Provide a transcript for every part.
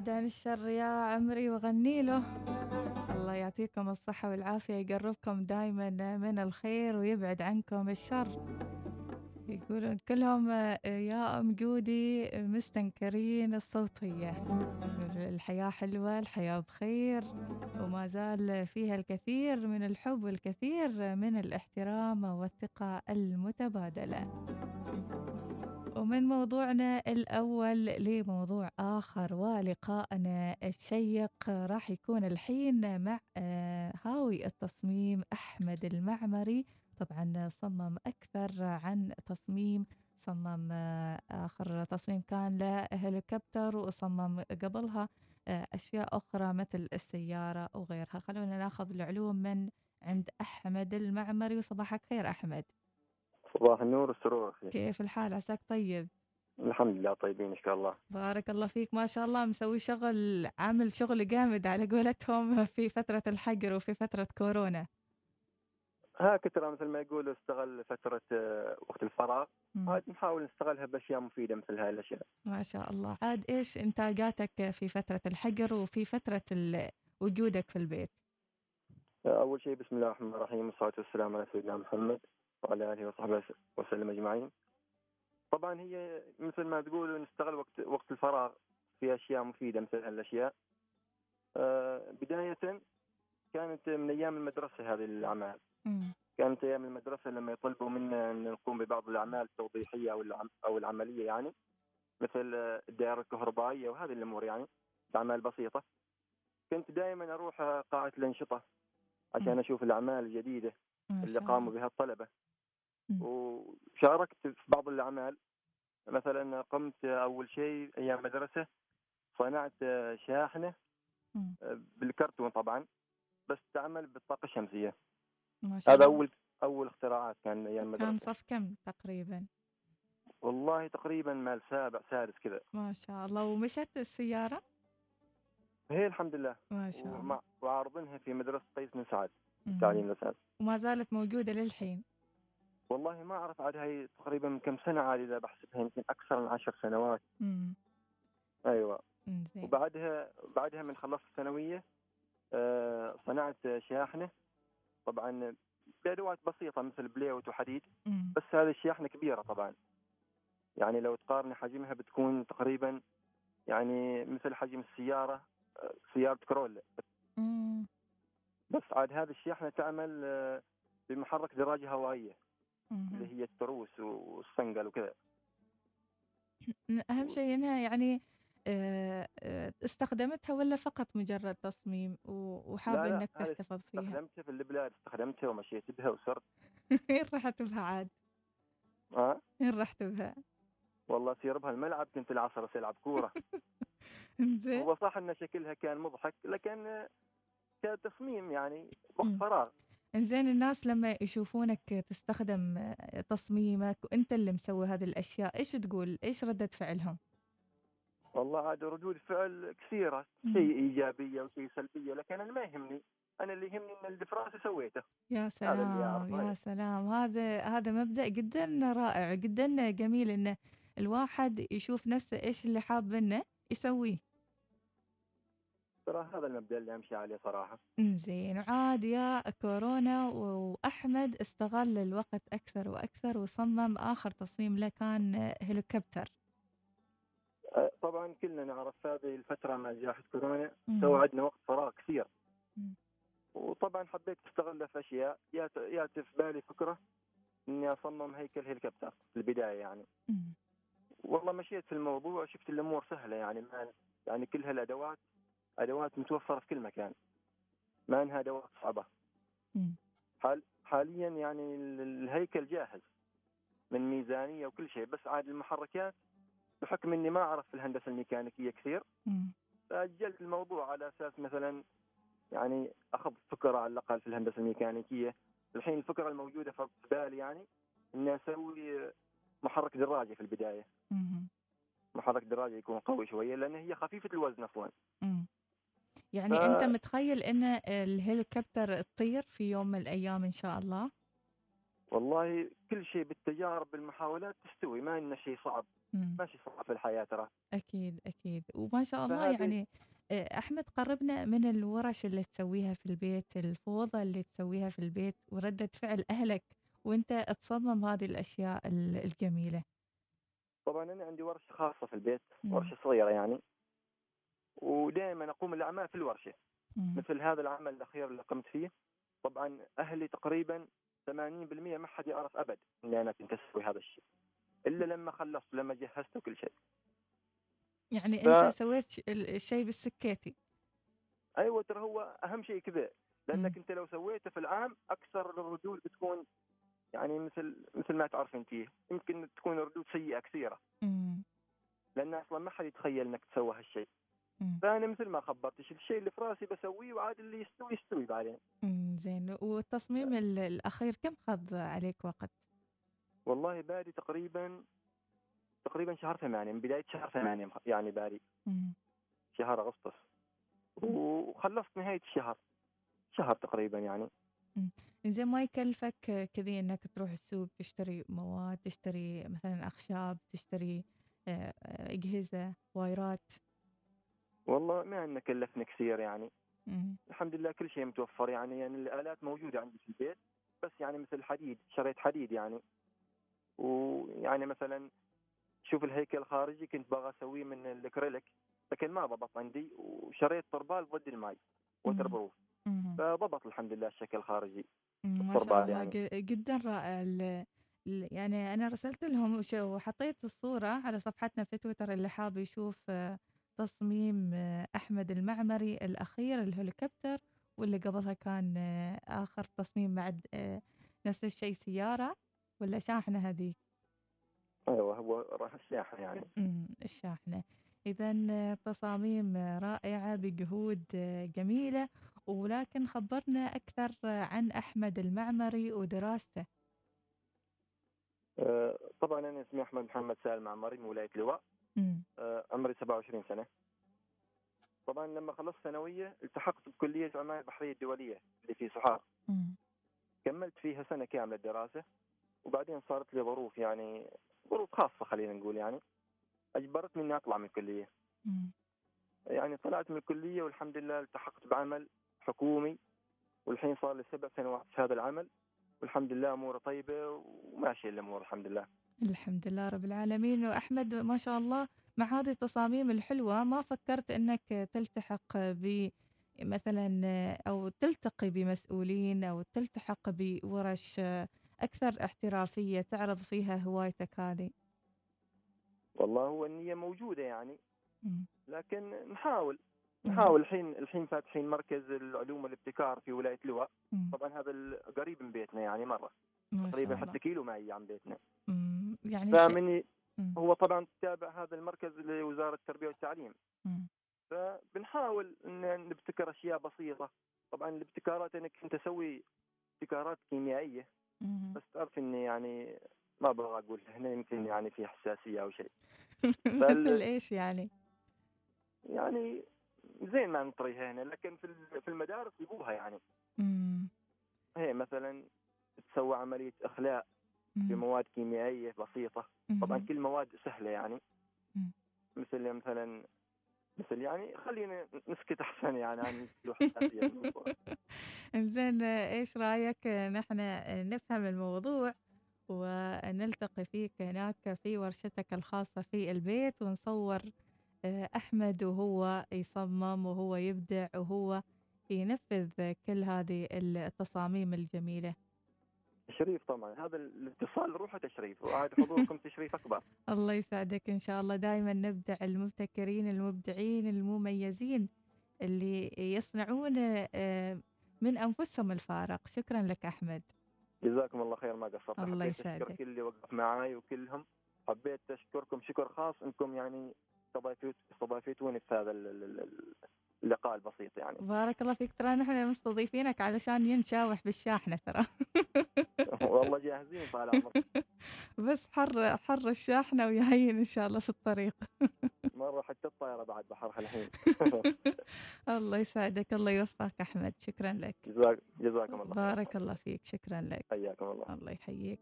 ابعد عن الشر يا عمري وغني له. الله يعطيكم الصحة والعافية يقربكم دايما من الخير ويبعد عنكم الشر. يقولون كلهم يا أم جودي مستنكرين الصوتية. الحياة حلوة الحياة بخير وما زال فيها الكثير من الحب والكثير من الاحترام والثقة المتبادلة. ومن موضوعنا الأول لموضوع آخر ولقائنا الشيق راح يكون الحين مع آه، هاوي التصميم أحمد المعمري. طبعا صمم أكثر عن تصميم صمم آه، آخر تصميم كان لهليكوبتر وصمم قبلها آه، أشياء أخرى مثل السيارة وغيرها. خلونا ناخذ العلوم من عند أحمد المعمري. وصباحك خير أحمد. صباح النور والسرور فيك كيف الحال؟ عساك طيب؟ الحمد لله طيبين إن شاء الله. بارك الله فيك. ما شاء الله مسوي شغل عامل شغل جامد على قولتهم في فترة الحجر وفي فترة كورونا. هكذا مثل ما يقولوا استغل فترة آه، وقت الفراغ. عاد نحاول نستغلها بأشياء مفيدة مثل هاي الأشياء. ما شاء الله، عاد إيش إنتاجاتك في فترة الحجر وفي فترة وجودك في البيت؟ أول شيء بسم الله الرحمن الرحيم والصلاة والسلام على سيدنا محمد. وعلى آله وصحبه وسلم أجمعين. طبعا هي مثل ما تقولوا نستغل وقت وقت الفراغ في أشياء مفيدة مثل هالاشياء. آه، بداية كانت من أيام المدرسة هذه الأعمال. كانت أيام المدرسة لما يطلبوا منا أن نقوم ببعض الأعمال التوضيحية أو أو العملية يعني مثل الدائرة الكهربائية وهذه الأمور يعني أعمال بسيطة كنت دائما أروح قاعة الأنشطة عشان أشوف الأعمال الجديدة اللي قاموا بها الطلبة وشاركت في بعض الأعمال. مثلا قمت أول شيء أيام مدرسة صنعت شاحنة بالكرتون طبعا بس تعمل بالطاقة الشمسية. ما شاء هذا أول أول اختراعات كان أيام المدرسة. كان صف كم تقريبا؟ والله تقريبا مال سابع سادس كذا. ما شاء الله. ومشت السيارة؟ هي الحمد لله. ما شاء الله. وعارضينها في مدرسة قيس بن سعد التعليم الاساسي وما زالت موجودة للحين؟ والله ما أعرف عاد هي تقريبا من كم سنة عاد إذا بحسبها يمكن أكثر من عشر سنوات. امم أيوه. مم. وبعدها بعدها من خلصت الثانوية آه صنعت شاحنة. طبعا بأدوات بسيطة مثل بليوت وحديد بس هذه الشاحنة كبيرة طبعا. يعني لو تقارن حجمها بتكون تقريبا يعني مثل حجم السيارة سيارة كرولا بس عاد هذه الشاحنة تعمل آه، بمحرك دراجة هوائية. اللي هي التروس والصنقل وكذا أهم شيء إنها يعني آه، آه، استخدمتها ولا فقط مجرد تصميم وحابة إنك تحتفظ فيها؟ استخدمتها في البلاد استخدمتها ومشيت بها وصرت وين رحت بها عاد؟ ها؟ وين رحت بها؟ والله سير بها الملعب كنت العصر ألعب زين هو صح إن شكلها كان مضحك لكن كتصميم يعني وقت فراغ إنزين الناس لما يشوفونك تستخدم تصميمك وأنت اللي مسوي هذه الأشياء إيش تقول؟ إيش ردة فعلهم؟ والله عاد ردود فعل كثيرة شيء إيجابية وشيء سلبية لكن أنا ما يهمني. أنا اللي يهمني إن راسي سويته. يا سلام يا سلام. هذا هذا مبدأ جدا رائع جدا جميل انه الواحد يشوف نفسه إيش اللي حاب إنه يسويه. ترى هذا المبدأ اللي أمشي عليه صراحة. زين. عاد يا كورونا وأحمد استغل الوقت أكثر وأكثر وصمم آخر تصميم له كان هليكوبتر. أه، طبعا كلنا نعرف هذه الفترة مع جائحة كورونا سوى عندنا وقت فراغ كثير. وطبعا حبيت استغله في أشياء. جات في بالي فكرة إني أصمم هيكل هليكوبتر في البداية يعني. والله مشيت في الموضوع شفت الأمور سهلة يعني ما يعني كل هالأدوات أدوات متوفرة في كل مكان. ما إنها أدوات صعبة. حال حاليا يعني الهيكل جاهز. من ميزانية وكل شيء بس عاد المحركات بحكم إني ما أعرف في الهندسة الميكانيكية كثير. فأجلت الموضوع على أساس مثلا يعني أخذ فكرة على الأقل في الهندسة الميكانيكية. الحين الفكرة الموجودة في بالي يعني إني أسوي محرك دراجة في البداية. محرك دراجة يكون قوي شوية لأن هي خفيفة الوزن أصلا يعني ف... أنت متخيل إن الهليكوبتر تطير في يوم من الأيام إن شاء الله؟ والله كل شيء بالتجارب بالمحاولات تستوي ما إنه شيء صعب ما شيء صعب في الحياة ترى. أكيد أكيد. وما شاء الله يعني آه، أحمد قربنا من الورش اللي تسويها في البيت الفوضى اللي تسويها في البيت وردة فعل أهلك وأنت تصمم هذه الأشياء الجميلة. طبعا أنا عندي ورشة خاصة في البيت مم. ورشة صغيرة يعني. ودائما أقوم الأعمال في الورشة. مم. مثل هذا العمل الأخير اللي قمت فيه. طبعا أهلي تقريبا 80% ما حد يعرف أبد أني أنا كنت أسوي هذا الشيء. إلا لما خلصت لما جهزت كل شيء. يعني ف... أنت سويت الشيء بالسكيتي. أيوه ترى هو أهم شيء كذا. لأنك. أنت لو سويته في العام أكثر الردود بتكون يعني مثل مثل ما تعرف أنت يمكن تكون ردود سيئة كثيرة. لأن أصلا ما حد يتخيل إنك تسوي هالشيء. فأنا مثل ما خبرتش الشيء اللي في رأسي بسويه وعاد اللي يستوي يستوي بعدين. زين. والتصميم الأخير كم خذ عليك وقت؟ والله بادي تقريبا تقريبا شهر ثمانية من بداية شهر ثمانية يعني باري شهر أغسطس. وخلصت نهاية الشهر. شهر تقريبا يعني. زين ما يكلفك كذي إنك تروح السوق تشتري مواد تشتري مثلا أخشاب تشتري آه، أجهزة وايرات؟ والله ما انه كلفني كثير يعني. مم. الحمد لله كل شيء متوفر يعني يعني الآلات موجودة عندي في البيت بس يعني مثل حديد شريت حديد يعني. ويعني مثلا شوف الهيكل الخارجي كنت باغي أسويه من الأكريليك لكن ما ضبط عندي وشريت طربال ضد الماي waterproof فضبط الحمد لله الشكل الخارجي. ما شاء الله يعني. جدا رائع يعني أنا رسلت لهم وحطيت الصورة على صفحتنا في تويتر اللي حاب يشوف آه، تصميم آه، أحمد المعمري الأخير الهليكوبتر واللي قبلها كان آه، آخر تصميم بعد نفس الشيء سيارة ولا شاحنة هذيك؟ أيوه هو راح الشاحنة يعني. الشاحنة. اذا تصاميم رائعة بجهود جميلة. ولكن خبرنا أكثر عن أحمد المعمري ودراسته. طبعا أنا اسمي أحمد محمد سالم المعمري من ولاية لواء. عمري 27 سنة. طبعا لما خلصت ثانوية التحقت بكلية العمال البحرية الدولية اللي في صحار كملت فيها سنة كاملة دراسه وبعدين صارت لي ظروف يعني ظروف خاصة خلينا نقول يعني. أجبرتني إني أطلع من الكلية. يعني طلعت من الكلية والحمد لله التحقت بعمل حكومي والحين صار لي سبع سنوات في هذا العمل والحمد لله أموره طيبة وماشية الأمور الحمد لله. الحمد لله رب العالمين. وأحمد ما شاء الله مع هذه التصاميم الحلوة ما فكرت إنك تلتحق ب مثلا أو تلتقي بمسؤولين أو تلتحق بورش أكثر احترافية تعرض فيها هوايتك هذه؟ والله هو النية موجودة يعني. لكن نحاول. نحاول الحين الحين فاتحين مركز العلوم والابتكار في ولاية لواء. طبعا هذا قريب من بيتنا يعني مرة. تقريبا حتى كيلو معي عن بيتنا. يعني فمني هو طبعا تتابع هذا المركز لوزارة التربية والتعليم. فبنحاول إن نبتكر أشياء بسيطة. طبعا الابتكارات أنا كنت أسوي ابتكارات كيميائية. بس تعرف إني يعني ما أبغى أقول هنا يمكن يعني في حساسية أو شيء. مثل إيش يعني؟ يعني زين ما نطريها هنا لكن في في المدارس يبوها يعني. امم هي مثلا تسوى عملية إخلاء. بمواد كيميائية بسيطة. طبعا كل مواد سهلة يعني. مثل مثلا مثل يعني خلينا نسكت أحسن يعني عن زين إيش رأيك نحن نفهم الموضوع ونلتقي فيك هناك في ورشتك الخاصة في البيت ونصور آه، أحمد وهو يصمم وهو يبدع وهو ينفذ كل هذه التصاميم الجميلة. تشريف طبعا. هذا الاتصال روحه تشريف وعاد حضوركم تشريف أكبر. الله يسعدك إن شاء الله. دائما نبدع المبتكرين المبدعين المميزين اللي يصنعون آه، من أنفسهم الفارق. شكرا لك أحمد. جزاكم الله خير ما قصرت. الله يسعدك. كل اللي وقف معي وكلهم. حبيت أشكركم شكر خاص إنكم يعني استضافتوني في هذا اللقاء البسيط يعني. بارك الله فيك. ترى نحن مستضيفينك علشان ينشاوح بالشاحنة ترى. والله جاهزين طال عمرك. بس حر حر الشاحنة ويهين إن شاء الله في الطريق. مرة حتى الطائرة بعد بحرها الحين. الله يسعدك الله يوفقك أحمد. شكرا لك. جزاك جزاكم الله بارك الله فيك. شكرا لك. حياكم الله. الله يحييك.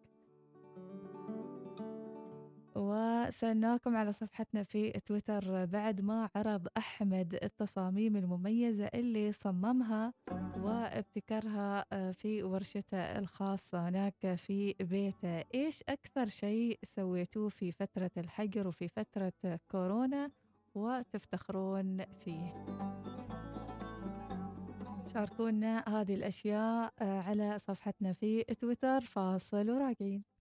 وسألناكم على صفحتنا في تويتر بعد ما عرض أحمد التصاميم المميزة اللي صممها وابتكرها آه، في ورشته الخاصة هناك في بيته. إيش أكثر شيء سويتوه في فترة الحجر وفي فترة كورونا وتفتخرون فيه؟ شاركونا هذه الأشياء آه، على صفحتنا في تويتر. فاصل وراجعين.